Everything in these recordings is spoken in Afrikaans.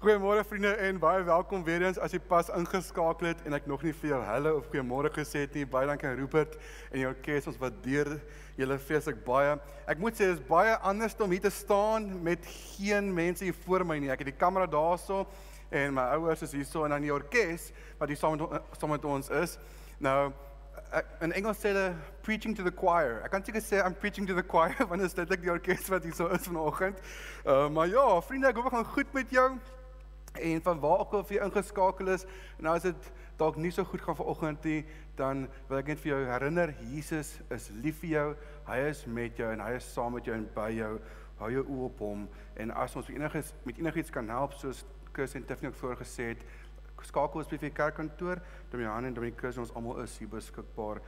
Goeiemôre vriende en baie welkom weer eens as jy pas ingeskakel het en ek nog nie vir jou hallo of goeiemôre gesê het nie. Baie dankie aan Rupert en jou kerk ons waardeer julle feeslik baie. Ek moet sê dit is baie anders om hier te staan met geen mense hier voor my nie. Ek het die kamera daarso en my ouers is hierso en dan die orkes wat hier saam met saam met ons is. Nou in Engels sê hulle preaching to the choir. Ek kan seker sê I'm preaching to the choir want dit is dit die orkes wat hier so is vanoggend. Uh, maar ja, vriende, ek hoop dit gaan goed met jou. En van waar ook al jy ingeskakel is, en as dit dalk nie so goed gaan vanoggend nie, dan wil ek net vir jou herinner, Jesus is lief vir jou. Hy is met jou en hy is saam met jou en by jou. Hou jou oë op hom en as ons enigiets met enigiets kan help soos Chris en Tiffany ook voorgesê het, skakel ons by die kerkkantoor. Dominee en Dominee Chris ons almal is hier beskikbaar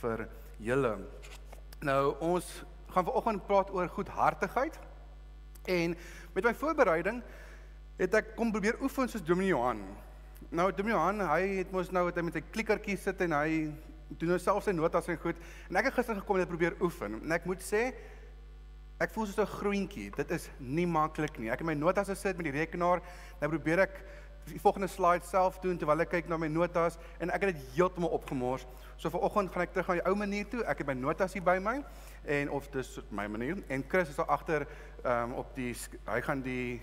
vir julle. Nou ons gaan vanoggend praat oor goedhartigheid. En met my voorbereiding het ek kom probeer oefen soos Dominee Johan. Nou Dominee Johan, hy het mos nou het hy met sy klikkertjie sit en hy doen nou self sy notas en goed. En ek het gister gekom en het probeer oefen. En ek moet sê ek voel soos 'n groentjie. Dit is nie maklik nie. Ek het my notas gesit met die rekenaar. Nou probeer ek die volgende slide self doen terwyl ek kyk na my notas en ek het dit heeltemal opgemors. So vanoggend gaan ek terug aan die ou manier toe. Ek het my notas hier by my en of dis my manier en Chris is daar agter um, op die hy gaan die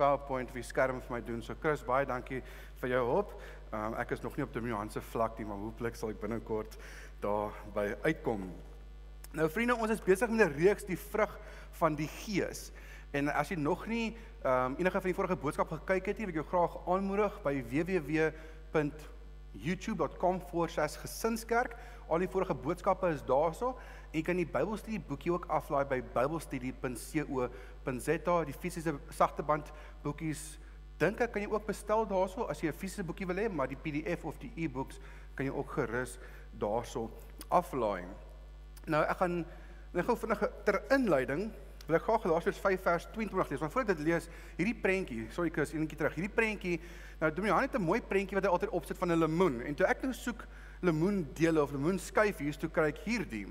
PowerPoint vir skerm vir my doen. So Chris, baie dankie vir jou hulp. Um, ek is nog nie op die se vlak nie, maar hooplik sal ek binnekort daar by uitkom. Nou vriende, ons is besig met 'n reeks die vrug van die Gees. En as jy nog nie ehm um, enige van die vorige boodskap gekyk het nie, wil ek jou graag aanmoedig by www.youtube.com/gesinskerk. Al die vorige boodskappe is daarso. Jy kan die Bybelstudie boekie ook aflaai by bybelstudie.co.za. Die fisiese sagte band boekies dink ek kan jy ook bestel daarso as jy 'n fisiese boekie wil hê, maar die PDF of die e-books kan jy ook gerus daarso aflaai. Nou ek gaan net gou vinnig ter inleiding wil ek graag Galasiërs 5 vers 22 lees. Maar voordat ek dit lees, hierdie prentjie, sorry Chris, eenetjie terug. Hierdie prentjie, nou Dominee het 'n mooi prentjie wat hy altyd opsit van 'n lemoen. En toe ek nou soek lemoendele of lemoenskyfies, toe kry ek hierdie.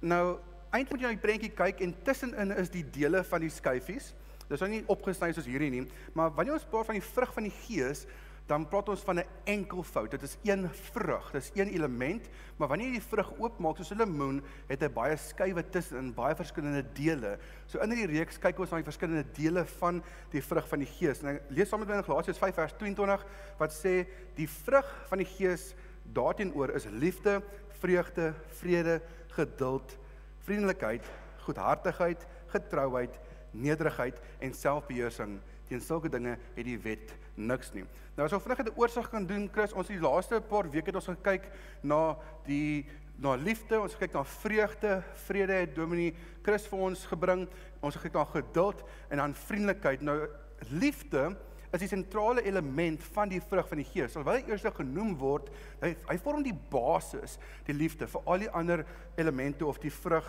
Nou, eintlik moet jy na die prentjie kyk en tussenin is die dele van die skyfies. Dis nou nie opgesny soos hierdie nie, maar wanneer ons praat van die vrug van die gees, dan praat ons van 'n enkelvoud. Dit is een vrug, dis een element, maar wanneer jy die vrug oopmaak soos 'n lemoen, het hy baie skywe tussenin, baie verskillende dele. So in hierdie reeks kyk ons na die verskillende dele van die vrug van die gees. En lees saam met my in Galasiërs 5 vers 22 wat sê die vrug van die gees daarteenoor is liefde, vreugde, vrede, geduld, vriendelikheid, goedhartigheid, getrouheid, nederigheid en selfbeheersing. Teen sulke dinge het die wet niks nie. Nou as ons vinnig 'n oorsig kan doen, Chris, ons die laaste paar weke het ons gekyk na die na liefde, ons kyk na vreugde, vrede het Dominee Chris vir ons gebring. Ons kyk na geduld en dan vriendelikheid. Nou liefde is die sentrale element van die vrug van die Gees. Alhoewel hy eers genoem word, hy hy vorm die basis, die liefde vir al die ander elemente of die vrug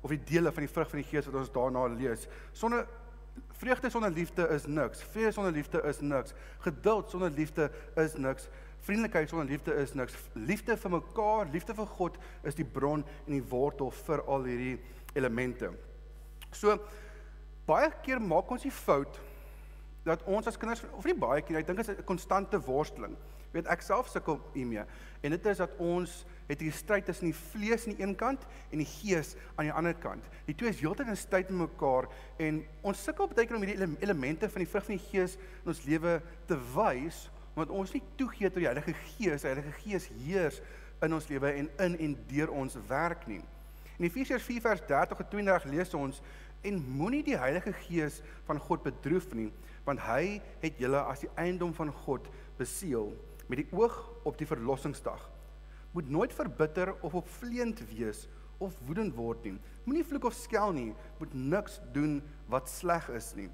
of die dele van die vrug van die Gees wat ons daarna lees. Sonder vreugde sonder liefde is niks. Vrede sonder liefde is niks. Geduld sonder liefde is niks. Vriendelikheid sonder liefde is niks. Liefde vir mekaar, liefde vir God is die bron en die wortel vir al hierdie elemente. So baie keer maak ons die fout dat ons as kinders of nie baie keer, ek dink dit is 'n konstante worsteling. Weet ek self sukkel hiermee. En dit is dat ons het hier stryd tussen die vlees aan die een kant en die gees aan die ander kant. Die twee is heeltyd in stryd met mekaar en ons sukkel baie keer om hierdie elemente van die vrug van die gees in ons lewe te wys omdat ons nie toegee tot die Heilige Gees, die Heilige Gees heers in ons lewe en in en deur ons werk nie. In Efesiërs 4 vers 30 tot 32 lees ons en moenie die Heilige Gees van God bedroef nie want hy het julle as die eiendom van God beseël met die oog op die verlossingsdag. Moet nooit verbitter of opvleend wees of woedend word nie. Moenie vloek of skel nie, moet niks doen wat sleg is nie.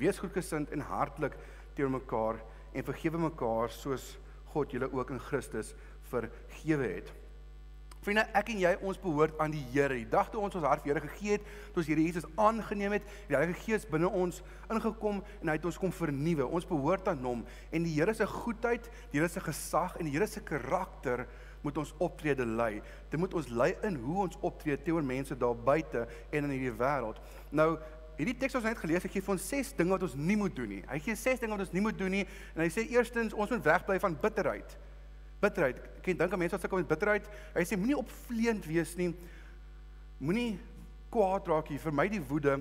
Wees goedgesind en hartlik teenoor mekaar en vergewe mekaar soos God julle ook in Christus vergewe het. Vriende, ek en jy ons behoort aan die Here. Die dag toe ons ons hart vir Here gegee het, toe ons Here Jesus aangeneem het, die Heilige Gees binne ons ingekom en hy het ons kom vernuwe. Ons behoort aan hom en die Here se goedheid, die Here se gesag en die Here se karakter moet ons optrede lei. Dit moet ons lei in hoe ons optree teenoor mense daar buite en in hierdie wêreld. Nou hierdie teks wat ons net gelees het, gee vir ons ses dinge wat ons nie moet doen nie. Hy gee ses dinge wat ons nie moet doen nie en hy sê eerstens ons moet wegbly van bitterheid. Bitterheid. Ek dink aan mense wat sukkel met bitterheid. Hy sê moenie opvleend wees nie. Moenie kwaad raak nie. Vermy die woede.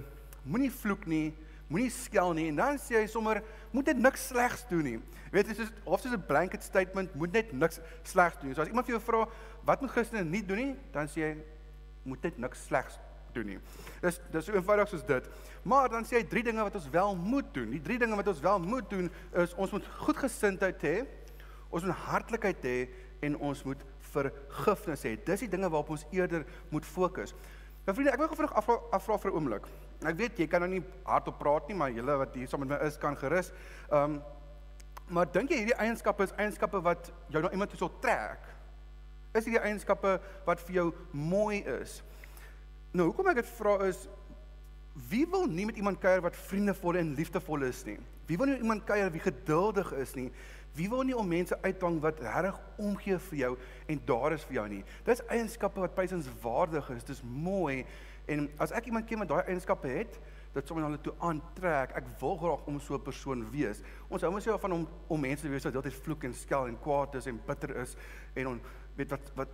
Moenie vloek nie. Moenie skel nie. En dan sê hy sommer moet net niks slegs doen nie. Weet jy, soos of soos 'n blanket statement, moet net niks slegs doen. So as iemand vir jou vra wat moet Christene nie doen nie, dan sê hy moet net niks slegs doen nie. Dis dis so eenvoudig soos dit. Maar dan sê hy drie dinge wat ons wel moet doen. Die drie dinge wat ons wel moet doen is ons moet goedgesindheid hê, ons moet hartlikheid hê en ons moet vergifnis hê. Dis die dinge waarop ons eerder moet fokus. Nou vriende, ek wil gevra afvra, afvra vir 'n oomblik. Ek weet jy kan nou nie hardop praat nie, maar julle wat hier saam met my is kan gerus. Ehm um, maar dink jy hierdie eienskappe is eienskappe wat jou na iemand toe sal trek? Is hierdie eienskappe wat vir jou mooi is? Nou, hoekom ek dit vra is wie wil nie met iemand kuier wat vriendevol en liefdevol is nie? Wie wil nie met iemand kuier wie geduldig is nie? Wie wil nie om mense uitvang wat reg omgee vir jou en daar is vir jou nie? Dis eienskappe wat prysenswaardig is. Dis mooi en as ek iemand ken wat daai eienskappe het, dit sommer hulle toe aantrek. Ek wil graag om so 'n persoon wees. Ons hou mos nie van om om mense te wees wat altyd vloek en skel en kwaad is en bitter is en on weet wat wat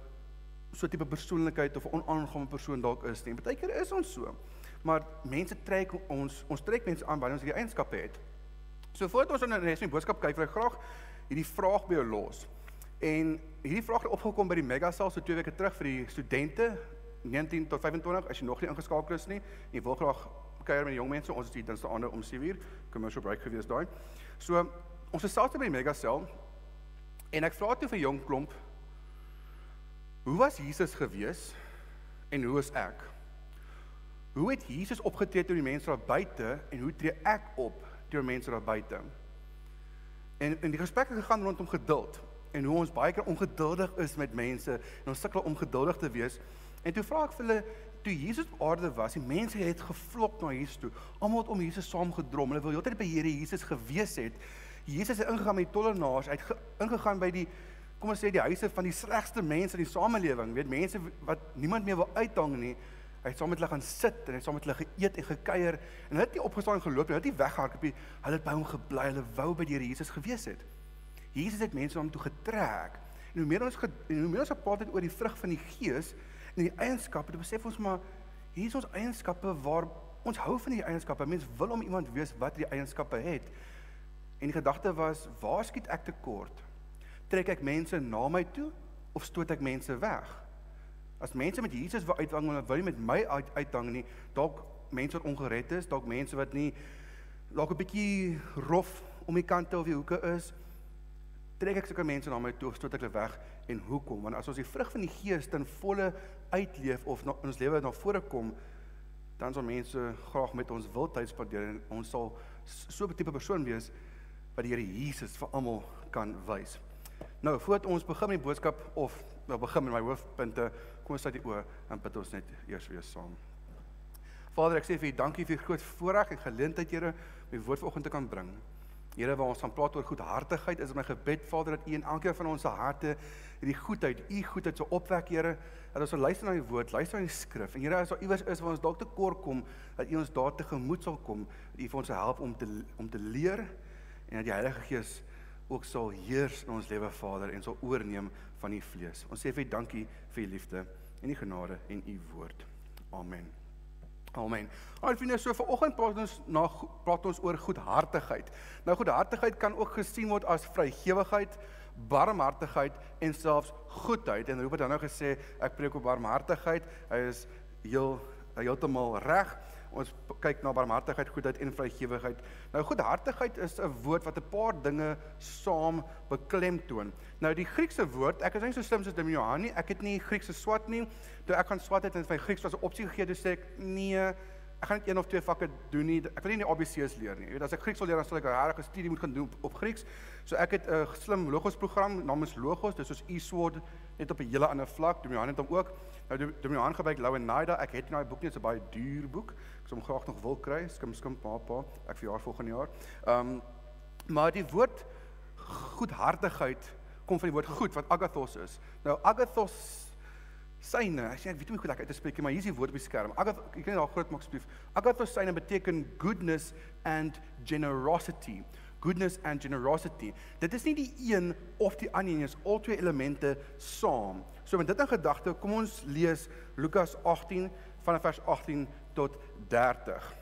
so tipe persoonlikheid of 'n onaangename persoon dalk is nie. Partykeer is ons so. Maar mense trek ons ons trek mense aan wanneer ons hierdie eienskappe het. So voordat ons in 'n res van die boodskap kyk, wil ek graag hierdie vraag by jou los. En hierdie vraag het opgekom by die Megasal so 2 weke terug vir die studente 19 tot 25 as jy nog nie ingeskakel is nie. Jy wil graag kuier met die jong mense. Ons is hier dinsdae aande om 7uur commercial break gewees daai. So ons is saam by die Megasal en ek vra toe vir jong klomp Hoe was Jesus gewees en hoe is ek? Hoe het Jesus opgetree teenoor die mense daar buite en hoe tree ek op teenoor mense daar buite? En in die gesprek het gegaan rondom geduld en hoe ons baie keer ongeduldig is met mense en ons sukkel om geduldig te wees. En toe vra ek vir hulle toe Jesus op aarde was, die mense het geflok na Jesus toe. Almal het om Jesus saamgedrom. Hulle wil heeltyd by Here Jesus gewees het. Jesus het ingegaan met tollenaars, het ingegaan by die kom ons sê die huise van die slegste mense in die samelewing, weet mense wat niemand meer wil uithang nie. Hy het saam met hulle gaan sit en hy het saam met hulle geëet en gekuier en hulle het nie opgestaan geloop nie, hulle het nie weggehardloop nie. Hulle het by hom gebly, hulle wou by die Here Jesus gewees het. Jesus het mense om toe getrek. En hoe meer ons en hoe meer ons gepraat het oor die vrug van die Gees en die eienskappe, dan besef ons maar hier is ons eienskappe waar ons hou van die eienskappe. Mense wil om iemand wees wat die eienskappe het. En die gedagte was, waar skiet ek tekort? trek ek mense na my toe of stoot ek mense weg? As mense met Jesus wil uithang, dan wil nie met my uit uithang nie. Dalk mense wat ongered is, dalk mense wat nie dalk 'n bietjie rof om die kante of die hoeke is. Trek ek sulke mense na my toe of stoot ek hulle weg en hoekom? Want as ons die vrug van die Gees ten volle uitleef of in ons lewe na vore kom, dan sal mense graag met ons wil tyd spandeer en ons sal so 'n tipe persoon wees wat die Here Jesus vir almal kan wys. Nou, voordat ons begin met die boodskap of nou begin met my hoofpunte, kom ons sluit die oë en bid ons net eers weer saam. Vader, ek sê vir U dankie vir die groot voorreg en geleentheid, Here, om die woord vanoggend te kan bring. Here, waar ons gaan praat oor goedhartigheid, is my gebed, Vader, dat U in elkeen van ons se harte hierdie goedheid, U goedheid sou opwek, Here, dat ons sal luister na die woord, luister na die skrif. En Here, as daar iewers is waar ons dalk te kort kom, dat U ons daar te gemoed sal kom, dat U vir ons help om te om te leer en dat die Heilige Gees ook sal heers in ons lewe Vader en sal oorneem van u vlees. Ons sê vir u dankie vir u liefde en u genade en u woord. Amen. Amen. Al vriende, so vanoggend praat ons na praat ons oor goedhartigheid. Nou goedhartigheid kan ook gesien word as vrygewigheid, barmhartigheid en selfs goedheid. En Rupert het nou gesê ek preek op barmhartigheid. Hy is heel heeltemal reg ons kyk na barmhartigheid, goedheid en vrygewigheid. Nou goedhartigheid is 'n woord wat 'n paar dinge saam beklemtoon. Nou die Griekse woord, ek is nie so slim soos Damian nie. Ek het nie Griekse swat nie. Toe ek gaan swat het en my Grieks was 'n opsie gegee, dis ek nee, ek gaan net een of twee vakke doen nie. Ek wil nie die ABC's leer nie. Jy weet as ek Grieks wil leer, dan sal ek 'n harde studie moet gaan doen op, op Grieks. So ek het 'n slim logos program namens Logos, dis soos eSword net op 'n hele ander vlak. Damian het hom ook. Nou Damian gebruik Lauenida. Ek het nie daai boek nie, dit is 'n baie duur boek. Ek sou hom graag nog wil kry. Skim skim pa pa. Ek verjaar volgende jaar. Ehm um, maar die woord goedhartigheid kom van die woord goed wat agathos is. Nou agathos syne. Ek sê ek weet nie hoe lekker uit te spreek nie, maar hier is die woord op die skerm. Agat, ek kan dit daar groot maak asseblief. Agathos syne beteken goodness and generosity. Goodness and generosity. Dit is nie die een of die ander nie, is al twee elemente saam. So met dit in gedagte, kom ons lees Lukas 18 vanaf vers 18 tot 30.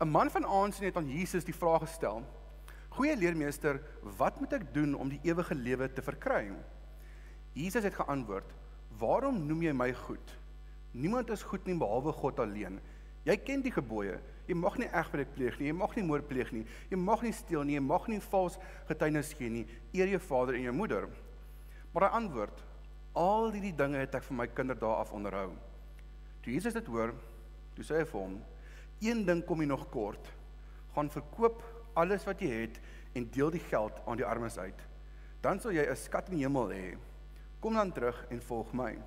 'n Man van aansien het aan Jesus die vraag gestel: "Goeie leermeester, wat moet ek doen om die ewige lewe te verkry?" Jesus het geantwoord: "Waarom noem jy my goed? Niemand is goed nie behalwe God alleen. Jy ken die gebooie: Jy mag nie egbreek pleeg nie, jy mag nie moord pleeg nie, jy mag nie steel nie, jy mag nie vals getuienis gee nie, eer jou vader en jou moeder." Maar hy antwoord: "Al hierdie dinge het ek vir my kinderdae af onderhou." Toe Jesus dit hoor, toe sê hy vir hom: "Een ding kom jy nog kort. Gaan verkoop alles wat jy het en deel die geld aan die armes uit. Dan sal jy 'n skat in die hemel hê. Kom dan terug en volg my."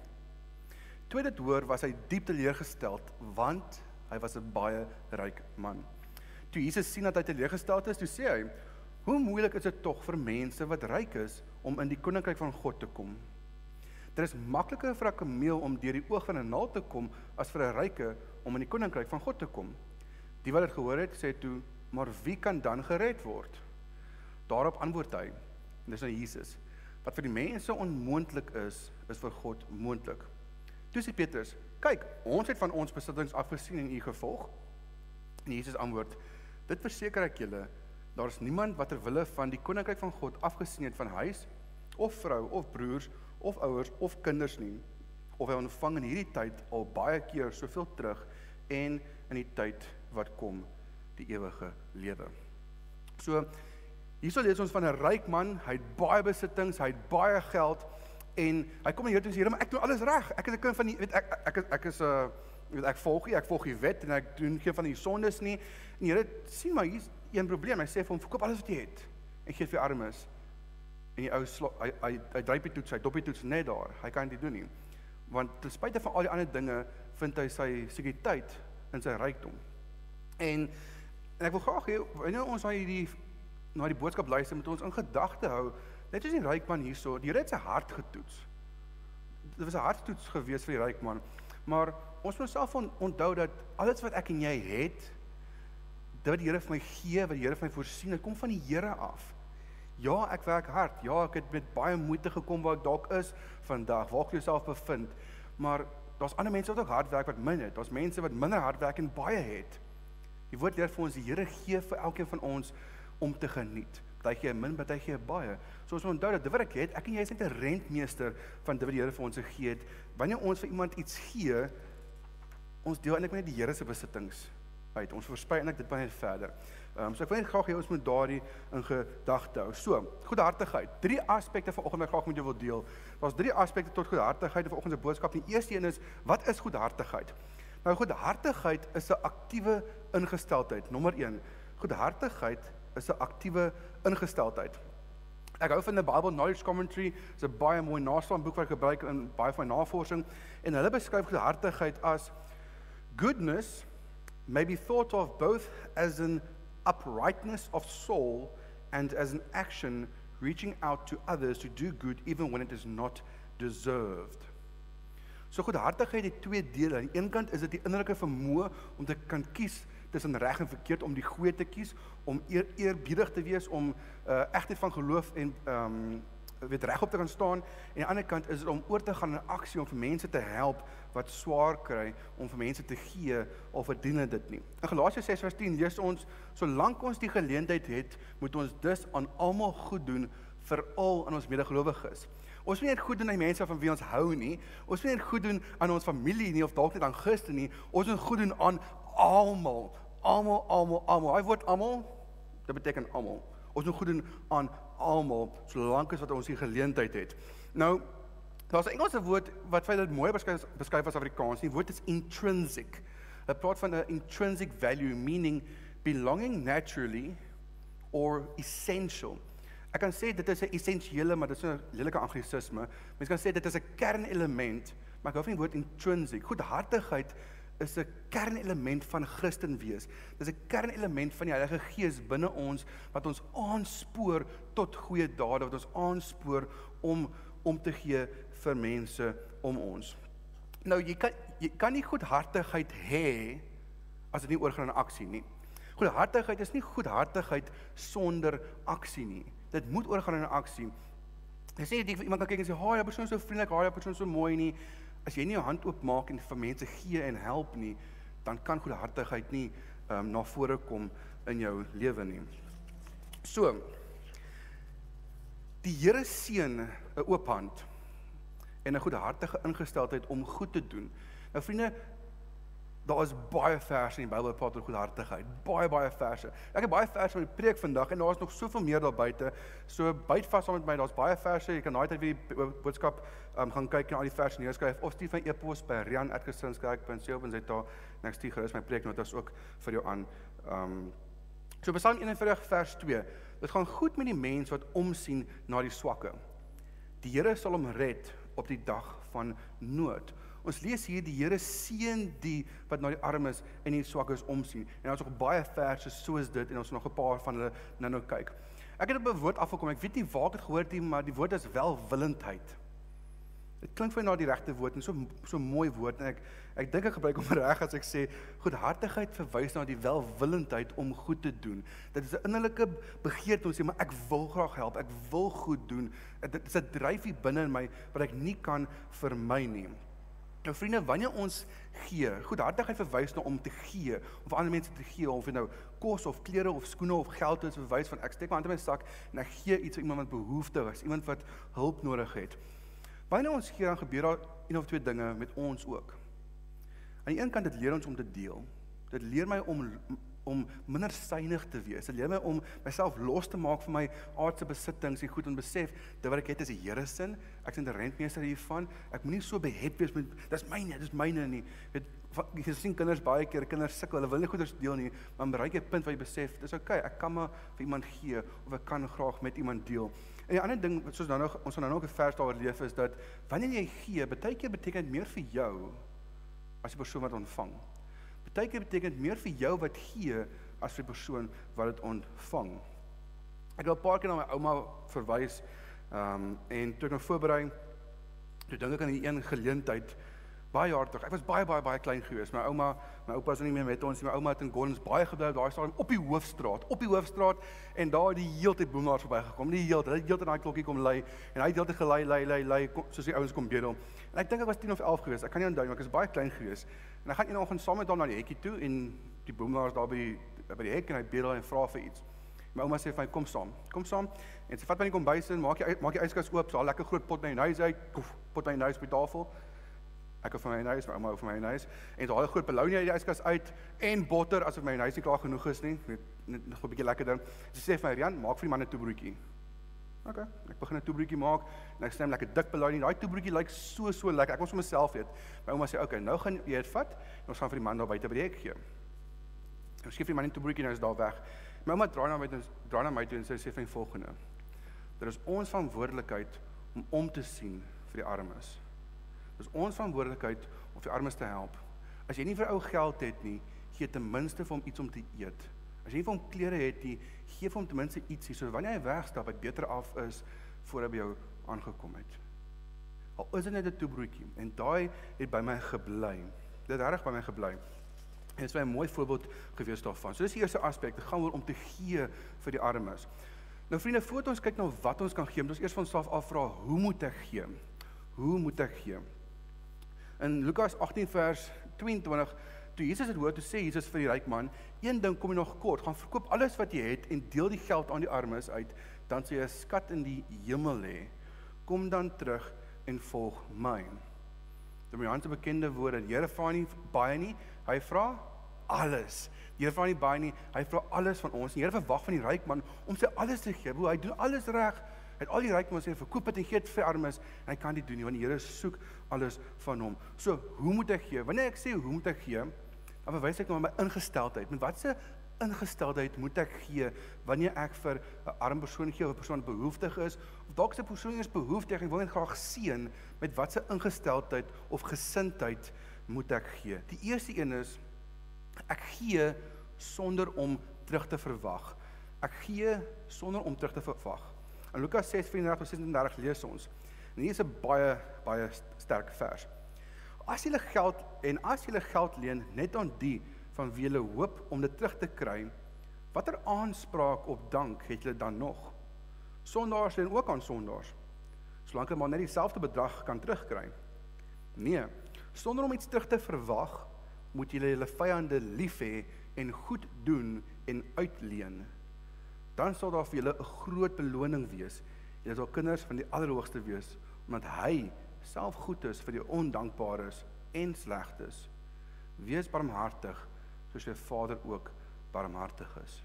Toe dit hoor, was hy diep teleurgesteld, want hy was 'n baie ryk man. Toe Jesus sien dat hy teleurgesteld is, toe sê hy: "Hoe moeilik is dit tog vir mense wat ryk is om in die koninkryk van God te kom?" Dit is makliker vir 'n kameel om deur die oog van 'n naald te kom as vir 'n ryke om in die koninkryk van God te kom. Die wat dit gehoor het, sê toe, "Maar wie kan dan gered word?" Daarop antwoord hy, en dis nou Jesus, "Wat vir die mense onmoontlik is, is vir God moontlik." Toe sê Petrus, "Kyk, ons het van ons besittings afgesien en u gevolg." En Jesus antwoord, "Dit verseker ek julle, daar is niemand wat ter wille van die koninkryk van God afgesien het van huis of vrou of broers of ouers of kinders nie of hy ontvang in hierdie tyd al baie keer soveel terug en in die tyd wat kom die ewige lewe. So hierso lees ons van 'n ryk man, hy het baie besittings, hy het baie geld en hy kom hier toe sê, "Maar ek doen alles reg. Ek is 'n kind van die weet ek ek is ek is 'n uh, weet ek volg nie, ek volg die wet en ek doen geen van die sondes nie." En Here sien maar hier's een probleem. Hy sê vir hom, "Verkoop alles wat jy het en gee vir die armes." En die ou hy hy hy dryp die toets, hy dop die toets net daar. Hy kan dit doen nie. Want ten spyte van al die ander dinge vind hy sy sekuriteit in sy rykdom. En en ek wil graag hê wanneer ons na hierdie na die boodskap luister moet ons in gedagte hou net soos die ryk man hierso, die Here het sy hart getoets. Dit was 'n harttoets gewees vir die ryk man. Maar ons moet self on, onthou dat alles wat ek en jy het, dit wat die Here vir my gee, wat die Here vir my voorsien, dit kom van die Here af. Ja, ek werk hard. Ja, ek het met baie moeite gekom waar ek dalk is vandag, waar ek jouself bevind. Maar daar's ander mense wat ook hard werk wat min het. Daar's mense wat minder hard werk en baie het. Die woord leer vir ons die Here gee vir elkeen van ons om te geniet. Party gee min, party gee baie. So ons moet onthou dat dit wat ek het, ek en jy is net 'n rentmeester van dit wat die Here vir ons gegee het. Wanneer ons vir iemand iets gee, ons deel eintlik net die Here se besittings uit. Ons versprei eintlik dit baie verder. Um, so ek wil net graag hê ons moet daardie in gedagte hou. So, goedhartigheid. Drie aspekte vanoggend wat ek graag met jou wil deel. Daar's drie aspekte tot goedhartigheid in vanoggend se boodskap. Die eerste een is wat is goedhartigheid? Nou goedhartigheid is 'n aktiewe ingesteldheid. Nommer 1. Goedhartigheid is 'n aktiewe ingesteldheid. Ek hou van die Bible Knowledge Commentary. Dit's 'n baie mooi naslaam boek wat ek gebruik in baie van my navorsing en hulle beskryf goedhartigheid as goodness may be thought of both as an uprightness of soul and as an action reaching out to others to do good even when it is not deserved. So goedhartigheid het twee dele. Aan die een kant is dit die innerlike vermoë om te kan kies tussen reg en verkeerd om die goeie te kies, om eer, eerbiedig te wees, om uh, egtheid van geloof en ehm um, weet regop te kan staan en aan die ander kant is dit om oor te gaan in aksie om vir mense te help wat swaar kry om vir mense te gee of verdien dit nie. In Galasiërs 6:10 lees ons solank ons die geleentheid het, moet ons dus aan almal goed doen veral aan ons medegelowiges. Ons moet nie net goed doen aan die mense van wie ons hou nie. Ons moet nie net goed doen aan ons familie nie of dalk net aan Christen nie. Ons moet goed doen aan almal. Almal, almal, almal. Hy word almal. Dit beteken almal. Ons moet goed doen aan almal solank as wat ons die geleentheid het. Nou daar's 'n Engelse woord wat vir dit mooi beskryf beskryf as Afrikaans. Die woord is intrinsic. Dit praat van 'n intrinsic value meaning belonging naturally or essential. Ek kan sê dit is 'n essensiële, maar dit is 'n lelike anglisisme. Mens kan sê dit is 'n kernelement, maar ek hou van die woord intrinsic. Goedhartigheid is 'n kernelement van Christen wees. Dis 'n kernelement van die Heilige Gees binne ons wat ons aanspoor tot goeie dade, wat ons aanspoor om om te gee vir mense om ons. Nou jy kan jy kan nie goedhartigheid hê as dit nie oorgaan in aksie nie. Goedhartigheid is nie goedhartigheid sonder aksie nie. Dit moet oorgaan in aksie. Jy sê jy iemand kan kyk en sê, "Haai, jy persoon so vriendelik, haai, jy persoon so mooi nie." As jy nie jou hand oopmaak en vir mense gee en help nie, dan kan goedhartigheid nie ehm um, na vore kom in jou lewe nie. So die Here seën 'n oop hand en 'n goedhartige ingesteldheid om goed te doen. Nou vriende, daar is baie verse in die Bybel praat oor goedhartigheid. Baie baie verse. Ek het baie verse van die preek vandag en daar is nog soveel meer daar buite. So byt vas saam met my. Daar's baie verse. Jy kan daai tyd weer die boodskap um, gaan kyk en al die verse neerskryf of stuur my e-pos by rian@christianskerk.co.za. Next stuur gerus my preeknotas ook vir jou aan. Um So Psalm 41 vers 2. Dit gaan goed met die mens wat omsien na die swakke. Die Here sal hom red op die dag van nood. Ons lees hier die Here seën die wat na die armes en die swakkes omsien. En ons het nog baie verse soos dit en ons nog 'n paar van hulle nou-nou kyk. Ek het op 'n woord afgekom. Ek weet nie waar ek dit gehoor het nie, maar die woord is welwillendheid. Dit klink vir my na die regte woord en so so mooi woord en ek ek dink ek gebruik hom reg as ek sê goedhartigheid verwys na die welwillendheid om goed te doen. Dit is 'n innerlike begeerte om sê maar ek wil graag help, ek wil goed doen. Dit is 'n dryfie binne in my wat ek nie kan vermy nie. Nou vriende, wanneer ons gee, goedhartigheid verwys na om te gee of ander mense te gee of dit nou kos of klere of skoene of geld is, verwys van ek steek my hand in my sak en ek gee iets aan iemand wat behoeftig is, iemand wat hulp nodig het. Wanneer ons gee, dan gebeur daar een of twee dinge met ons ook. Aan die een kant dit leer ons om te deel. Dit leer my om om minder synig te wees. Dit leer my om myself los te maak van my aardse besittings en goed en besef dat wat ek het is die Here se. Ek is 'n rentmeester hiervan. Ek moenie so behet wees met dis myne, dis myne nie. Weet jy sien kinders baie keer, kinders sukkel. Hulle wil nie goeders deel nie, maar bereik 'n punt waar jy besef, dis oukei, okay, ek kan maar vir iemand gee of ek kan graag met iemand deel. En 'n ander ding soos nou nog ons nou nog 'n vers daaroor leef is dat wanneer jy gee, baie keer beteken dit meer vir jou as die persoon wat ontvang. Baie keer beteken dit meer vir jou wat gee as vir die persoon wat dit ontvang. Ek het 'n paar keer na my ouma verwys ehm um, en toe ek nou voorberei toe dink ek aan die een geleentheid baie jaar terug. Ek was baie baie baie klein gewees. My ouma, my oupa is nie meer met ons nie. My ouma het in Gordons baie gebly op daai stadium op die hoofstraat, op die hoofstraat en daar die heeltyd boemelaars verbygekom. Die heeltyd, hy het heeltyd daai klokkie kom lei en hy het heeltyd gelei, lei, lei, lei soos die ouens kom bedel. En ek dink ek was 10 of 11 gewees. Ek kan nie onthou nie, ek was baie klein gewees. En ek gaan eendag saam met hom na die hekkie toe en die boemelaars daar by die by die hek en hy bedel en vra vir iets. My ouma sê vir my kom saam. Kom saam en sy vat my in die kombuis in, maak jy maak jy yskas oop, so 'n lekker groot pot mayonnaise uit, pot mayonnaise op die tafel. Ek vir my mayonnaise, my ouma vir my mayonnaise en daai groot bologna uit die yskas uit en botter asof mayonnaise nie klaar genoeg is nie. Net nog 'n bietjie lekker ding. Sy sê vir my, "Rian, maak vir die man 'n toebroodjie." OK, ek begin 'n toebroodjie maak en ek sny 'n lekker dik bologna. Daai toebroodjie lyk so so lekker. Ek kon sommer self eet. My ouma sê, "Oké, nou gaan jy dit vat en ons gaan vir die man daar buite by die hek gee." Ons skiep vir die man 'n toebroodjie nou is daar weg. My ouma draai na my toe, draai na my toe en sy sê vir my volgende: "Dit is ons verantwoordelikheid om om te sien vir die armes." Dis ons verantwoordelikheid om die armes te help. As jy nie vir ou geld het nie, gee ten minste vir hom iets om te eet. As jy nie vir hom klere het nie, gee vir hom ten minste ietsie sodat wanneer hy wegstap, hy beter af is voor hy by jou aangekom het. Al is dit net 'n toebroodjie en daai het by my gebly. Dit het reg by my gebly. En dit is 'n mooi voorbeeld gewees daarvan. So dis die eerste aspek, dit gaan oor om te gee vir die armes. Nou vriende, voordat ons kyk na wat ons kan gee, moet ons eers van onsself afvra, hoe moet ek gee? Hoe moet ek gee? In Lukas 18 vers 22 toe Jesus dit hoor toe sê Jesus vir die ryk man, een ding kom jy nog kort, gaan verkoop alles wat jy het en deel die geld aan die armes uit, dan sal jy 'n skat in die hemel hê. Kom dan terug en volg my. Dit is 'n baie bekende woord dat Here vra nie baie nie, hy vra alles. Die Here vra nie baie nie, hy vra alles van ons. Die Here verwag van die ryk man om sy alles te gee. Hoe hy doen alles reg. Hy het al die rykdom sê verkoop dit en gee dit vir armes hy kan dit doen nie want die Here soek alles van hom. So, hoe moet ek gee? Wanneer ek sê hoe moet ek gee, dan verwys ek na my ingesteldheid. Met watse ingesteldheid moet ek gee wanneer ek vir 'n arm persoon gee of 'n persoon behoeftig is of dalk 'n persoon is behoeftig en wil net graag seën met watse ingesteldheid of gesindheid moet ek gee? Die eerste een is ek gee sonder om terug te verwag. Ek gee sonder om terug te verwag. In Lukas 6:34-36 lees ons: En hier is 'n baie baie sterk vers. As jy geld en as jy geld leen net aan die van wie jy hoop om dit terug te kry, watter aanspraak op dank het jy dan nog? Sondaars leen ook aan sondaars. Solank hulle maar net dieselfde bedrag kan terugkry. Nee, sonder om iets terug te verwag, moet jy hulle vyande lief hê en goed doen en uitleen. Dan sal daar vir julle 'n groot beloning wees. Julle sal kinders van die Allerhoogste wees, omdat hy self goed is vir die ondankbares en slegtes. Wees barmhartig soos jou Vader ook barmhartig is.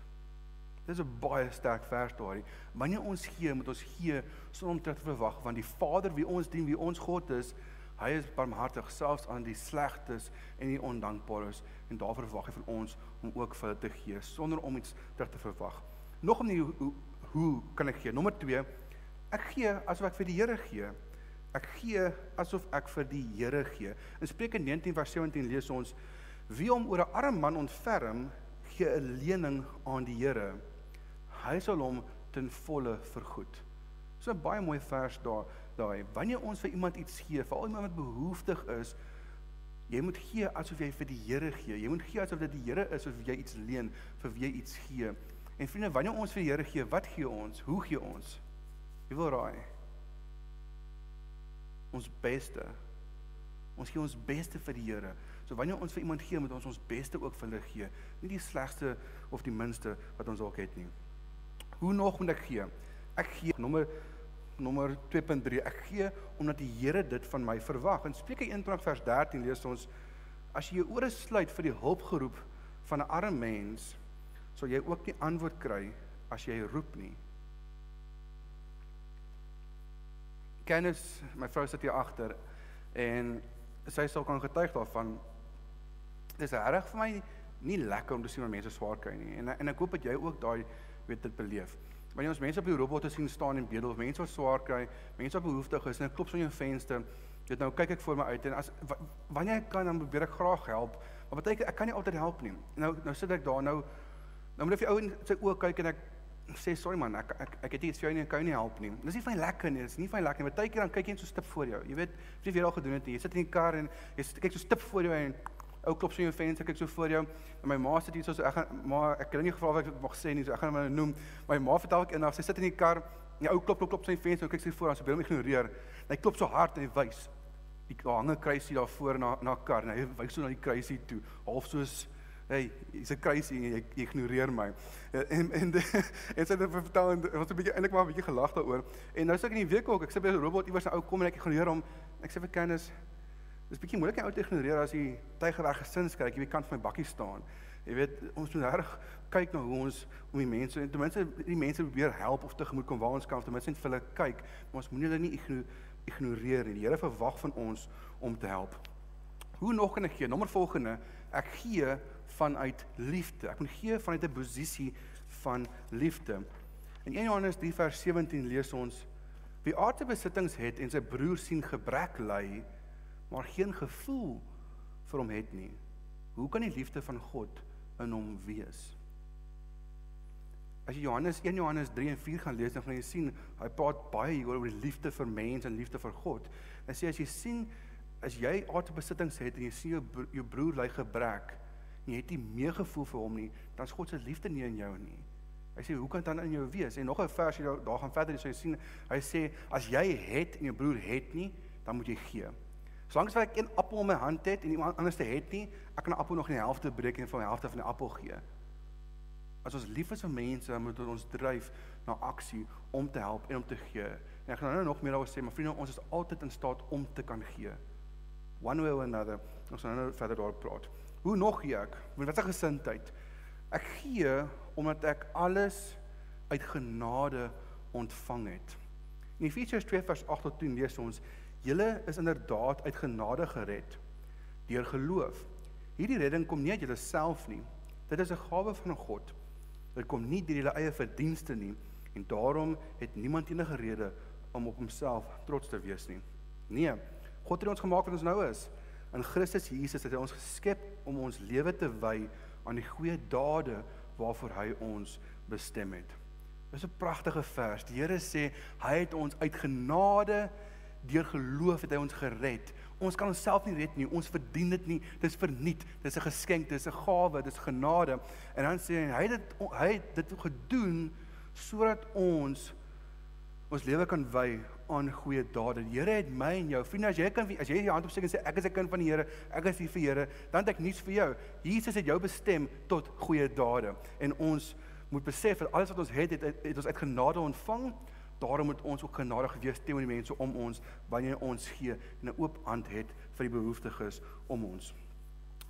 Dis 'n baie sterk vers daai. Wanneer ons gee, moet ons gee sonder om te verwag want die Vader wie ons dien, wie ons God is, hy is barmhartig selfs aan die slegtes en die ondankbares en daarvoor verwag hy van ons om ook vir hulle te gee sonder om iets terug te verwag. Nog om nie hoe, hoe kan ek gee? Nommer 2. Ek gee asof ek vir die Here gee. Ek gee asof ek vir die Here gee. In Spreuke 19:17 lees ons: Wie hom oor 'n arm man ontferm, gee 'n lening aan die Here. Hy sal hom ten volle vergoed. So 'n baie mooi vers daar daai. Wanneer ons vir iemand iets gee, veral iemand wat behoeftig is, jy moet gee asof jy vir die Here gee. Jy moet gee asof dit die Here is of jy iets leen vir wie jy iets gee. En vriende, wanneer ons vir die Here gee, wat gee ons? Hoe gee ons? Wie wil raai? Ons beste. Ons gee ons beste vir die Here. So wanneer ons vir iemand gee, moet ons ons beste ook vir hulle gee, nie die slegste of die minste wat ons dalk het nie. Hoe nog moet ek gee? Ek gee nommer nommer 2.3. Ek gee omdat die Here dit van my verwag. In Spreuke 1 vers 13 lees ons as jy jou ore sluit vir die hulpgeroep van 'n arme mens, sal jy ook nie antwoord kry as jy roep nie. Kennis, my vrou sit hier agter en sy sal kan getuig daarvan. Dis reg vir my nie lekker om te sien hoe mense swaar kry nie. En en ek hoop dat jy ook daai weet dit beleef. Wanneer ons mense op die robotte sien staan en bedel of mense wat swaar kry, mense wat behoeftig is en ek klop so in jou venster, weet nou kyk ek voor my uit en as wanneer ek kan dan probeer ek graag help. Maar baie keer ek kan nie altyd help nie. Nou nou sit ek daar nou nou moet ek vir ou in sy oë kyk en ek sê sorry man, ek ek ek het iets vir jou nie kan nie help nie. Dis nie van lekker nie, dis nie van lekker nie. Baie keer dan kyk jy net so stip voor jou. Jy weet, jy weer al gedoen het. Jy sit in die kar en jy kyk so stip voor jou en ou klop so in jou venster kyk so voor jou. En my ma sit hier so so ek gaan maar ek het nie gevra of ek mag sê nie, so ek gaan hom noem. My ma vertel ek eendag sy sit in die kar, die ou klop klop klop sy venster, kyk sy voor aan, so wil hom ignoreer. Hy klop so hard en hy wys. Die hang 'n kruisie daar voor na na kar en hy wys so na die kruisie toe, half soos hey, jy's 'n kruisie en jy, jy ignoreer my. En en de, en sy het vertel en was 'n bietjie eintlik maar 'n bietjie gelag daaroor. En nou sê ek in die week ook, ek sê by 'n robot iewers nou kom en ek ignoreer hom. Ek sê vir kennis Dis bietjie moeilik om ou te ignoreer as jy tygerweg gesins kyk, jy kant van my bakkie staan. Jy weet ons moet reg kyk na hoe ons om die mense en ten minste die mense probeer help of tegemoet kom waar ons kan, ten minste vir hulle kyk, maar ons moenie hulle nie ignoreer nie. Die Here verwag van ons om te help. Hoe nog kan ek gee? Nommer volgende, ek gee vanuit liefde. Ek moet gee vanuit 'n posisie van liefde. In 1 Johannes 3 vers 17 lees ons: Wie aardse besittings het en sy broer sien gebrek ly, maar geen gevoel vir hom het nie, hoe kan die liefde van God in hom wees? As jy Johannes 1 Johannes 3 en 4 gaan lees, dan gaan jy sien hy praat baie hier oor die liefde vir mense en liefde vir God. Hy sê as jy sien as jy aardse besittings het en jy sien jou jou broer ly gebrek, en jy het nie meer gevoel vir hom nie, dan is God se liefde nie in jou nie. Hy sê hoe kan dit dan in jou wees? En nog 'n vers hier daar gaan verder, jy sien, hy sê as jy het en jou broer het nie, dan moet jy gee. Solank as ek een appel in my hand het en iemand anders het nie, ek kan 'n appel nog in die helfte breek en van die helfte van die appel gee. As ons lief is vir mense, dan moet ons dryf na aksie om te help en om te gee. En ek gaan nou nog meer daaroor sê, maar vriende, ons is altyd in staat om te kan gee. One way or another. Ons gaan nou verder daarop praat. Hoe nog gee ek? Met watter gesindheid? Ek gee omdat ek alles uit genade ontvang het. In Efesiërs 2 vers 8 tot 10 lees ons Julle is inderdaad uit genade gered deur geloof. Hierdie redding kom nie uit julleself nie. Dit is 'n gawe van God. Dit kom nie deur julle eie verdienste nie en daarom het niemand enige rede om op homself trots te wees nie. Nee, God het ons gemaak wat ons nou is. In Christus Jesus het hy ons geskep om ons lewe te wy aan die goeie dade waarvoor hy ons bestem het. Dis 'n pragtige vers. Die Here sê hy het ons uit genade deur geloof het hy ons gered. Ons kan onsself nie red nie. Ons verdien dit nie. Dis verniet. Dis 'n geskenk, dis 'n gawe, dis genade. En dan sê hy hy het dit hy het dit gedoen sodat ons ons lewe kan wy aan goeie dade. Die Here het my en jou. Vriende, as jy kan as jy jou hand opsteek en sê ek is 'n kind van die Here, ek is hier vir Here, dan het ek nuus vir jou. Jesus het jou bestem tot goeie dade. En ons moet besef dat alles wat ons het, het, het, het ons uit genade ontvang. Daarom moet ons ook genadig wees teenoor die mense om ons wanneer ons gee en 'n oop hand het vir die behoeftiges om ons.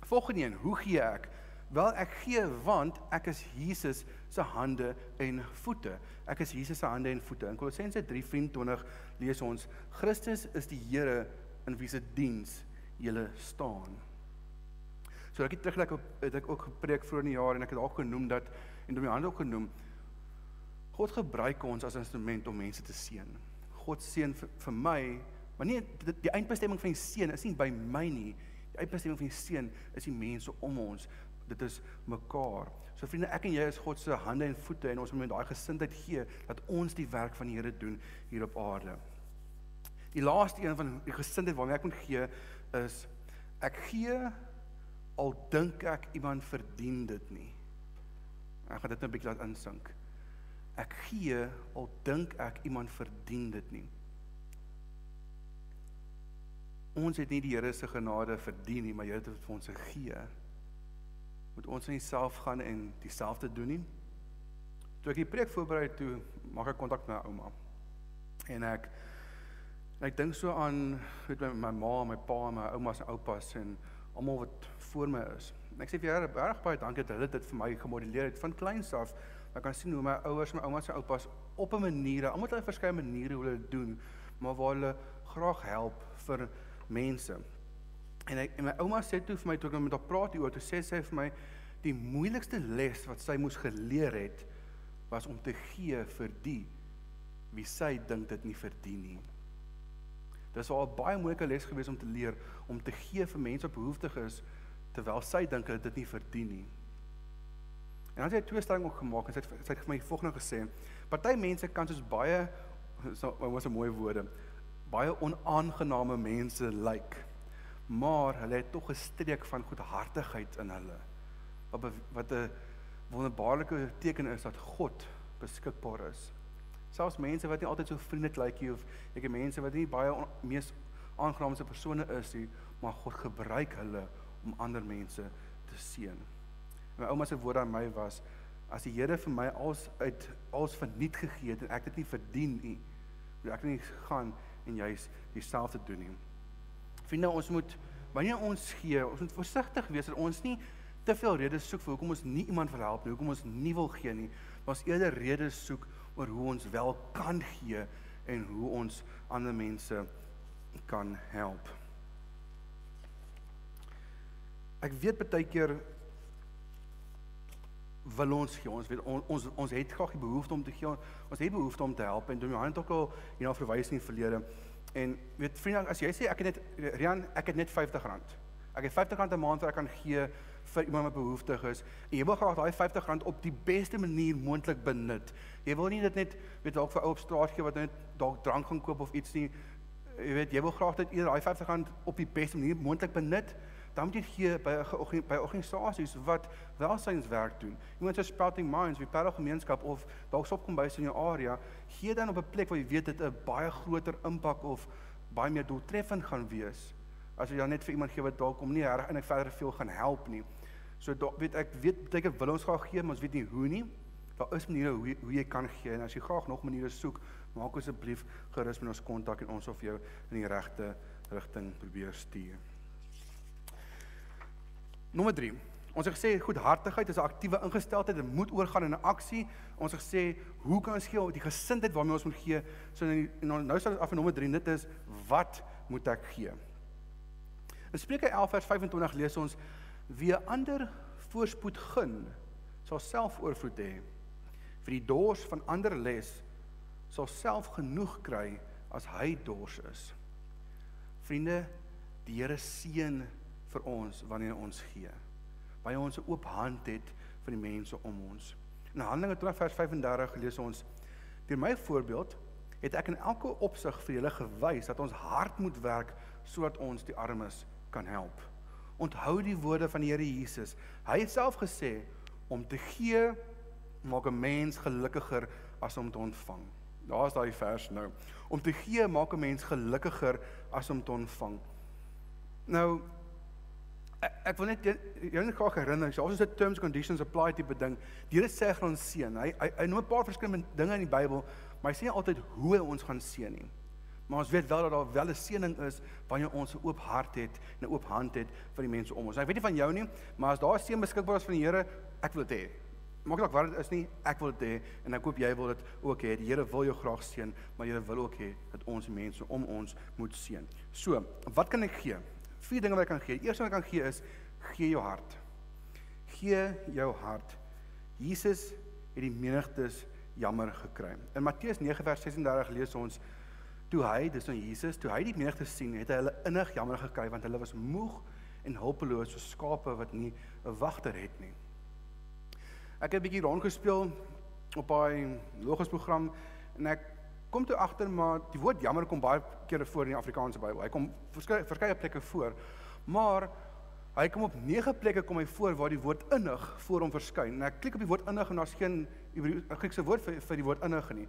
Volgende een, hoe gee ek? Wel ek gee want ek is Jesus se hande en voete. Ek is Jesus se hande en voete. In Kolossense 3:24 lees ons: Christus is die Here in wie se diens jy staan. So ek het teruglik op het ek ook gepreek vroeër in die jaar en ek het ook genoem dat en dom die hande ook genoem God gebruik ons as instrument om mense te seën. God seën vir, vir my, maar nie die, die eindbestemming van die seën is nie by my nie. Die eindbestemming van die seën is die mense om ons. Dit is mekaar. So vriende, ek en jy is God se hande en voete en ons moet daai gesindheid gee dat ons die werk van die Here doen hier op aarde. Die laaste een van die gesindheid waarmee ek moet gee is ek gee al dink ek iemand verdien dit nie. Ek gaan dit net 'n bietjie laat insink. Ek gee al dink ek iemand verdien dit nie. Ons het nie die Here se genade verdien nie, maar Here het dit vir ons gegee. Moet ons nie self gaan en dieselfde doen nie? Toe ek die preek voorberei toe, maak ek kontak met my ouma. En ek en ek dink so aan met my, my ma, my pa, my oumas en oupas en almal wat voor my is. En ek sê vir Here baie baie dankie dat hulle dit vir my gemodelleer het van kleins af. Ek kan sien hoe my ouers, my oumas en oupas op 'n manier, almal het verskeie maniere hoe hulle dit doen, maar waar hulle graag help vir mense. En ek en my ouma sê toe vir my toe ek nou met haar praat hieroor, toe sê sy vir my die moeilikste les wat sy moes geleer het was om te gee vir die wie sy dink dit nie verdien nie. Dit was 'n baie moeilike les geweest om te leer om te gee vir mense wat behoeftig is terwyl sy dink hulle dit nie verdien nie. En het sy twee stellings ook gemaak en sy het, sy het vir my volgende gesê: "Party mense kan soos baie so was 'n mooi woorde, baie onaangename mense lyk, like, maar hulle het tog 'n streek van goedhartigheid in hulle. Wat wat 'n wonderbaarlike teken is dat God beskikbaar is. Selfs mense wat nie altyd so vriendelik lyk nie of ek het mense wat nie baie on, mees aangenaamste persone is nie, maar God gebruik hulle om ander mense te seën. My ouma se woord aan my was as die Here vir my als uit als verniet gegee het en ek dit nie verdien nie, moet ek nie gaan en juis dieselfde doen nie. Vriende, ons moet wanneer ons gee, ons moet versigtig wees dat ons nie te veel redes soek vir hoekom ons nie iemand wil help nie, hoekom ons nie wil gee nie, maar ons eerder redes soek oor hoe ons wel kan gee en hoe ons ander mense kan help. Ek weet baie keer wil ons gee. Ons weet on, ons ons het graag die behoefte om te gee. Ons het behoefte om te help en Dominee het ook al hierna verwys in die verlede. En weet vriende, as jy sê ek het net Rian, ek het net R50. Ek het R50 'n maand wat ek kan gee vir iemand wat behoeftig is. En jy wil graag daai R50 op die beste manier moontlik benut. Jy wil nie dit net weet dalk vir ou op straat gee wat net dalk drank gaan koop of iets nie. Jy weet, jy wil graag dit eerder daai R50 op die beste manier moontlik benut dan moet jy gee by by organisasies wat welsynswerk doen. Iemand so Sprouting Minds, wie parel gemeenskap of dalk sop kom by in jou area, gee dan op 'n plek waar jy weet dit 'n baie groter impak of baie meer doeltreffend gaan wees as jy dan net vir iemand gee wat dalk om nie reg en ek verder veel gaan help nie. So dalk weet ek weet beteken wil ons graag gee, maar ons weet nie hoe nie. Daar is maniere hoe hoe jy kan gee en as jy graag nog maniere soek, maak asseblief gerus met ons kontak en ons of jou in die regte rigting probeer stuur. Nommer 3. Ons het gesê goedhartigheid is 'n aktiewe ingesteldheid, dit moet oorgaan in 'n aksie. Ons het gesê hoe kan ons gee die gesindheid waarmee ons moet gee? So nou nou sal ons af in nommer 3, dit is wat moet ek gee? In Spreuke 11 vers 25 lees ons wie ander voorspoed gun, sal self oorvloed hê. Vir die dors van ander les sal self genoeg kry as hy dors is. Vriende, die Here seën vir ons wanneer ons gee. Wanneer ons 'n oop hand het vir die mense om ons. In Handelinge 20 vers 35 lees ons: "Deur my voorbeeld het ek in elke opsig vir julle gewys dat ons hard moet werk sodat ons die armes kan help. Onthou die woorde van die Here Jesus. Hy het self gesê om te gee maak 'n mens gelukkiger as om te ontvang. Daar's daai vers nou. Om te gee maak 'n mens gelukkiger as om te ontvang. Nou ek, ek wil net jou net graag herinner, as dit terms conditions apply tipe ding, die Here sê gaan ons seën. Hy, hy hy noem 'n paar verskillende dinge in die Bybel, maar hy sê altyd hoe ons gaan seën nie. Maar ons weet wel dat daar wel 'n seëning is wanneer ons 'n oop hart het en 'n oop hand het vir die mense om ons. Nou, ek weet nie van jou nie, maar as daar 'n seën beskikbaar is van die Here, ek wil dit hê maak dalk wat dit is nie, ek wil dit hê en ek hoop jy wil dit ook hê. Die Here wil jou graag seën, maar jy wil ook hê dat ons mense om ons moet seën. So, wat kan ek gee? Vier dinge wat ek kan gee. Eerste wat ek kan gee is gee jou hart. Gee jou hart. Jesus het die menigtes jammer gekry. In Matteus 9 vers 36 lees ons toe hy, dis nou Jesus, toe hy die menigtes sien, het hy hulle innig jammer gekry want hulle was moeg en hulpeloos soos skape wat nie 'n wagter het nie. Ek het 'n bietjie rond gespeel op daai logos program en ek kom toe agter maar die woord jammer kom baie kere voor in die Afrikaanse Bybel. Hy kom verskeie verskeie plekke voor. Maar hy kom op 9 plekke kom hy voor waar die woord innig voor hom verskyn. En ek klik op die woord innig en daar's geen Griekse woord vir vir die woord innig nie.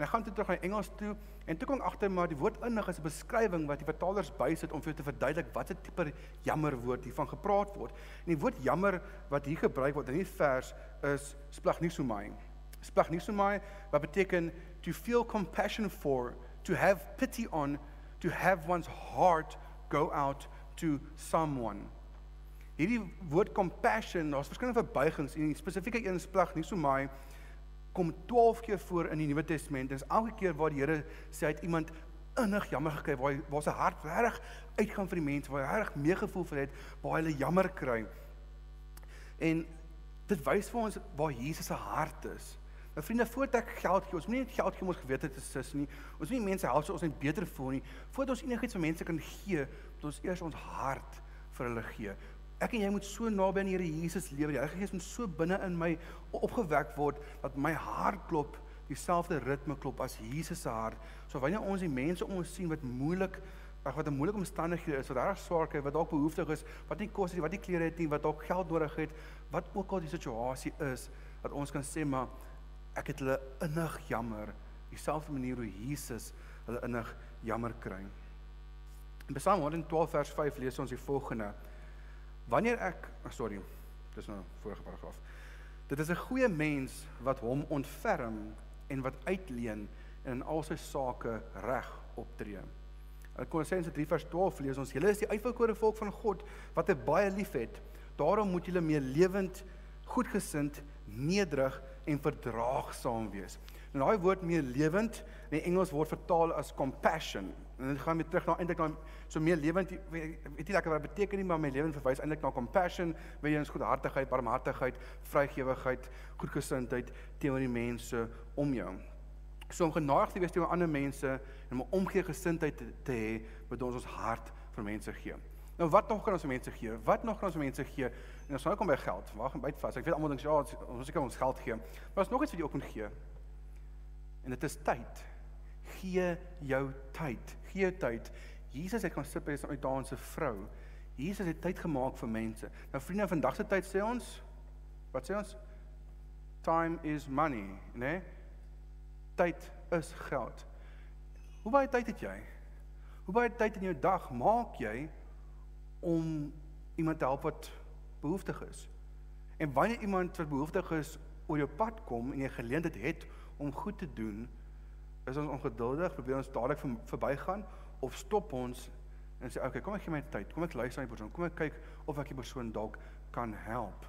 En ek gaan toe terug na Engels toe en toe kom ek agter maar die woord innig is 'n beskrywing wat die vertalers bysit om vir jou te verduidelik wat 'n tipe jammer woord hiervan gepraat word. En die woord jammer wat hier gebruik word in hierdie vers is splagnisomai. Splagnisomai wat beteken to feel compassion for, to have pity on, to have one's heart go out to someone. Hierdie woord compassion, daar's verskillende verbuigings en spesifieke een splagnisomai kom 12 keer voor in die Nuwe Testament. Dit is elke keer waar die Here sê hy het iemand innig jammer gekry, waar hy waar sy hart reg uitgaan vir die mense, waar hy reg meegevoel vir het, waar hy hulle jammer kry. En dit wys vir ons waar Jesus se hart is. Nou vriende, voordat ek geld gee, ons moenie net geld gee om ons gewete te sis nie. Ons moet mense help so ons net beter voel nie. Voordat ons enigiets vir mense kan gee, moet ons eers ons hart vir hulle gee ek en jy moet so naby aan die Here Jesus lewe. Die Heilige Gees moet so binne in my opgewek word dat my hart klop dieselfde ritme klop as Jesus se hart. So wanneer ons die mense om ons sien wat moeilik ag wat 'n moeilike omstandighede is, wat reg swaar kry, wat dalk behoeftig is, wat nie kos het nie, wat nie klere het nie, wat dalk geld nodig het, wat ook al die situasie is, dat ons kan sê maar ek het hulle innig jammer, dieselfde manier hoe Jesus hulle innig jammer kry. In Psalm 112 vers 5 lees ons die volgende: Wanneer ek, oh sorry, dis nou vorige paragraaf. Dit is 'n goeie mens wat hom ontferm en wat uitleen en in al sy sake reg optree. In Kolossense 3 vers 12 lees ons: "Julle is die uitverkore volk van God wat hy baie liefhet. Daarom moet julle meer lewend, goedgesind, nederig en verdraagsaam wees." En daai woord meer lewend in die Engels word vertaal as compassion. En dit gaan weer terug na eintlik na so meer lewend weet nie lekker wat dit beteken nie, maar my lewend verwys eintlik na compassion, wie ons goedhartigheid, barmhartigheid, vrygewigheid, goedgesindheid teenoor die mense om jou. So om genadig te wees teenoor ander mense en om omgee gesindheid te, te hê, moet ons ons hart vir mense gee. Nou wat nog kan ons vir mense gee? Wat nog kan ons vir mense gee? En ons nou kom by geld. Wag, byt vas. Ek weet almal dink ja, ons moet seker ons geld gee. Maar ons nog iets wat jy ook moet gee. En dit is tyd. Gee jou tyd. Gee jou tyd. Jesus het gaan sit by 'n uitdaanse vrou. Jesus het tyd gemaak vir mense. Nou vriende, vandag se tyd sê ons wat sê ons? Time is money, né? Nee? Tyd is geld. Hoe baie tyd het jy? Hoe baie tyd in jou dag maak jy om iemand te help wat behoeftig is? En wanneer iemand wat behoeftig is oor jou pad kom en jy geleentheid het om goed te doen, is ons ongeduldig, probeer ons dadelik verbygaan of stop ons en sê okay, kom ek gee my tyd. Kom ek luister na die persoon. Kom ek kyk of ek die persoon dalk kan help.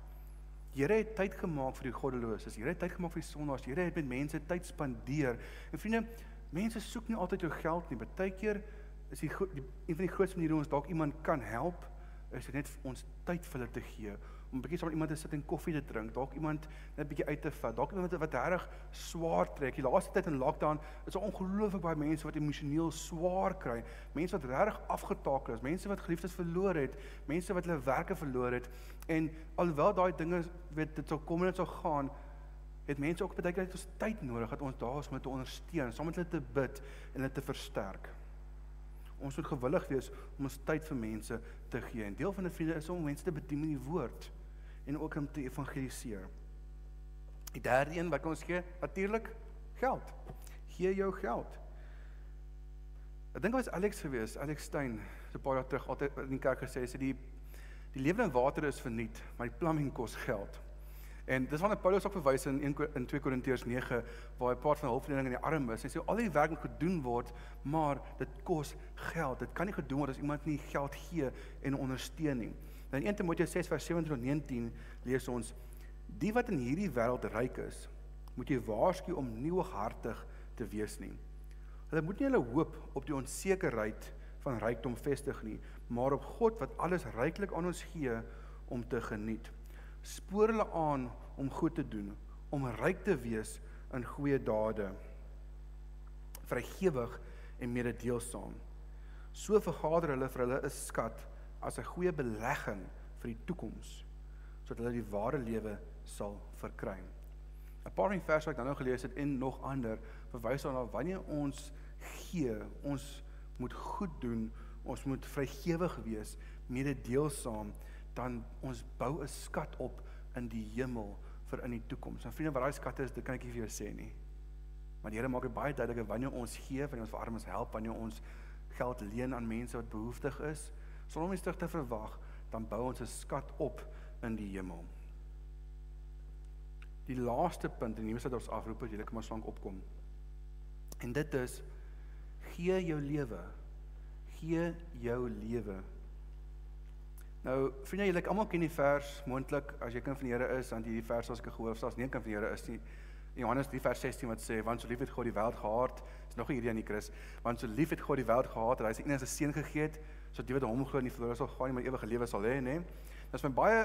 Here het tyd gemaak vir die goddeloses. Here het tyd gemaak vir die sondaars. Here het met mense tyd spandeer. En vriende, mense soek nie altyd jou geld nie. Partykeer is die, die een van die grootste maniere hoe ons dalk iemand kan help, is dit net ons tyd vir hulle te gee om 'n bietjie saam met iemand te sit en koffie te drink, dalk iemand net 'n bietjie uit te vat, dalk iemand wat reg swaar trek. Die laaste tyd in lockdown is daar ongelooflik baie mense wat emosioneel swaar kry, mense wat reg afgetakel is, mense wat geliefdes verloor het, mense wat hulle werke verloor het en alhoewel daai dinge weet dit sou kom en dit sou gaan, het mense ook baie keer ons tyd nodig dat ons daar is om te ondersteun, saam met hulle te bid en hulle te versterk. Ons moet gewillig wees om ons tyd vir mense te gee. En deel van 'n vriende is om mense te bedien met die woord en ook om te evangeliseer. Die derde een wat ons gee, natuurlik geld. Gee jou geld. Ek dink dit was Alex gewees, Alex Stein, so 'n paar jaar terug altyd in die kerk gesê sê die die lewende water is verniet, maar die plumbing kos geld. En dis wanneer Paulus op verwys in 1 in 2 Korintiërs 9 waar hy praat van hulpverlening aan die armes. Hy sê al die werk moet gedoen word, maar dit kos geld. Dit kan nie gedoen word as iemand nie geld gee en ondersteun nie. Nou in 1 Timoteus 6 vers 17 tot 19 lees ons Die wat in hierdie wêreld ryk is, moet jy waarsku om nie hooghartig te wees nie. Hulle moet nie hulle hoop op die onsekerheid van rykdom vestig nie, maar op God wat alles ryklik aan ons gee om te geniet. Spoor hulle aan om goed te doen, om ryk te wees in goeie dade, vrygewig en mededeelsaam. So vergader hulle vir hulle 'n skat as 'n goeie belegging vir die toekoms, sodat hulle die ware lewe sal verkry. 'n Paar van verse wat ek nou gelees het en nog ander verwys daarna wanneer ons gee, ons moet goed doen, ons moet vrygewig wees, mededeelsaam, dan ons bou 'n skat op in die hemel vir in die toekoms. En vriende, wat daai skatte is, dit kan ek nie vir jou sê nie. Maar die Here maak dit baie duidelik wanneer ons gee, wanneer ons vir armes help, wanneer ons geld leen aan mense wat behoeftig is, sonder om iets terug te verwag, dan bou ons 'n skat op in die hemel. Die laaste punt en hiermee sit ons afroep as jy kan maar slank opkom. En dit is gee jou lewe. Gee jou lewe. Nou, vriende, julle almal ken die vers moontlik as jy kind van die Here is, want hierdie vers as ek gehoor as nie kind van die Here is nie. Johannes 3 vers 16 wat sê want so lief het God die wêreld gehad, is nog hierdie aan die Christus, want so lief het God die wêreld gehad dat hy sy enigste seun gegee het sodat die wat hom glo nie verlore sal gaan nie, maar ewige lewe sal hê, nê. Dit is my baie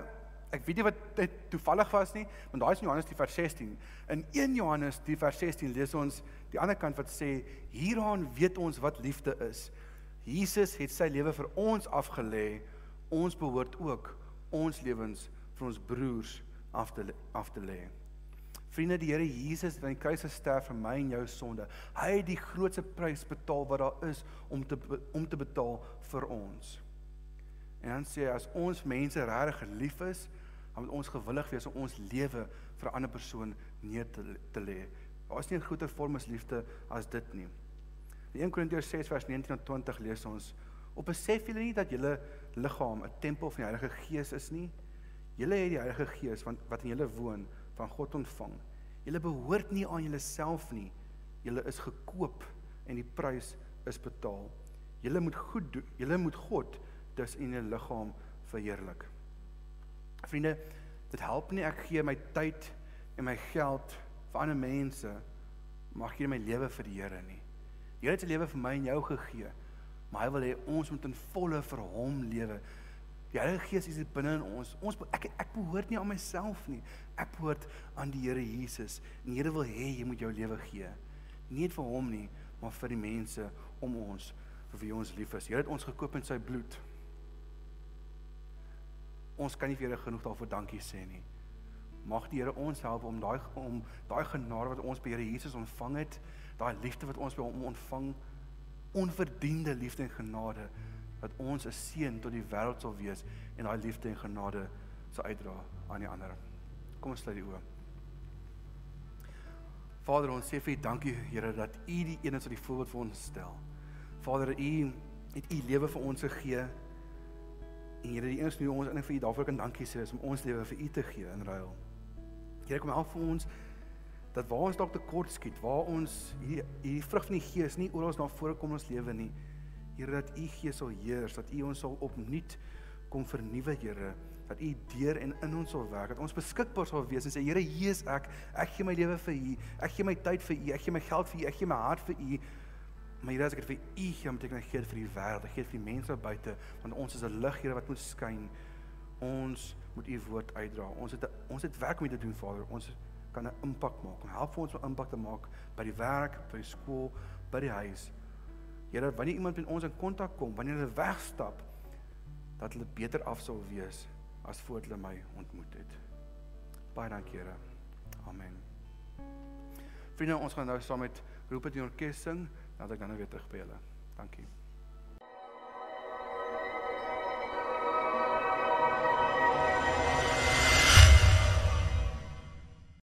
ek weet nie wat dit toevallig was nie, want daai is in Johannes 3 vers 16. In 1 Johannes 3 vers 16 lees ons die ander kant wat sê hieraan weet ons wat liefde is. Jesus het sy lewe vir ons afgelê. Ons behoort ook ons lewens vir ons broers af te af te lê. Vriende, die Here Jesus het aan die kruis gesterf vir my en jou sonde. Hy het die grootste prys betaal wat daar is om te om te betaal vir ons. En dan sê hy as ons mense regtig lief is, dan moet ons gewillig wees om ons lewe vir 'n ander persoon neer te, te lê. Daar is nie 'n groter vorm as liefde as dit nie. In 1 Korintiërs 6 vers 19 tot 20 lees ons: "Op besef julle nie dat julle liggaam 'n tempel van die Heilige Gees is nie? Julle het die Heilige Gees wat wat in julle woon van God ontvang. Julle behoort nie aan julleself nie. Julle is gekoop en die prys is betaal. Julle moet goed doen. Julle moet God dus in 'n liggaam verheerlik." Vriende, dit help nie ek gee my tyd en my geld vir ander mense, ek gee my lewe vir die Here nie. Die Here het sy lewe vir my en jou gegee, maar hy wil hê ons moet in volle vir hom lewe. Die Heilige Gees is binne in ons. Ons ek ek behoort nie aan myself nie. Ek behoort aan die Here Jesus. En die Here wil hê jy moet jou lewe gee. Nie vir hom nie, maar vir die mense om ons vir wie ons lief is. Here het ons gekoop in sy bloed ons kan nie vir Here genoeg daarvoor dankie sê nie. Mag die Here ons help om daai om daai genade wat ons by Here Jesus ontvang het, daai liefde wat ons by hom ontvang, onverdiende liefde en genade dat ons 'n seën tot die wêreld sal wees en daai liefde en genade sal uitdra aan die ander. Kom ons sluit die oë. Vader, ons sê vir U dankie Here dat U die een is wat die voorbeeld vir ons stel. Vader, U het U lewe vir ons gegee En Here, die eerste nuwe ons in vir U daarvoor kan dankie sê is om ons lewe vir U te gee in ruil. Here, kom help vir ons dat waar ons dalk tekort skiet, waar ons hierdie hierdie vrug van die Gees nie oral na vore kom ons lewe nie. Here, dat U Gees sal heers, dat U ons sal opnuut kom vernuwe, Here, dat U deur en in ons sal werk, dat ons beskikbaar sal wees en sê Here, hier is ek. Ek gee my lewe vir U. Ek gee my tyd vir U. Ek gee my geld vir U. Ek gee my hart vir U. Maar Here, as ek dit vir U gee, beteken ek gee dit vir die wêreld, gee dit vir die mense buite, want ons is 'n lig, Here, wat moet skyn. Ons moet U woord uitdra. Ons het ons het werk om te doen, Vader. Ons kan 'n impak maak. Kom help vir ons om 'n impak te maak by die werk, by die skool, by die huis. Here, wanneer iemand met ons in kontak kom, wanneer hulle wegstap, dat hulle beter af sal wees as voor hulle my ontmoet het. Baie dankie, Here. Amen. Vriende, ons gaan nou saam met Rupert die orkes sing, dan ek dan nou weer terug by julle. Dankie.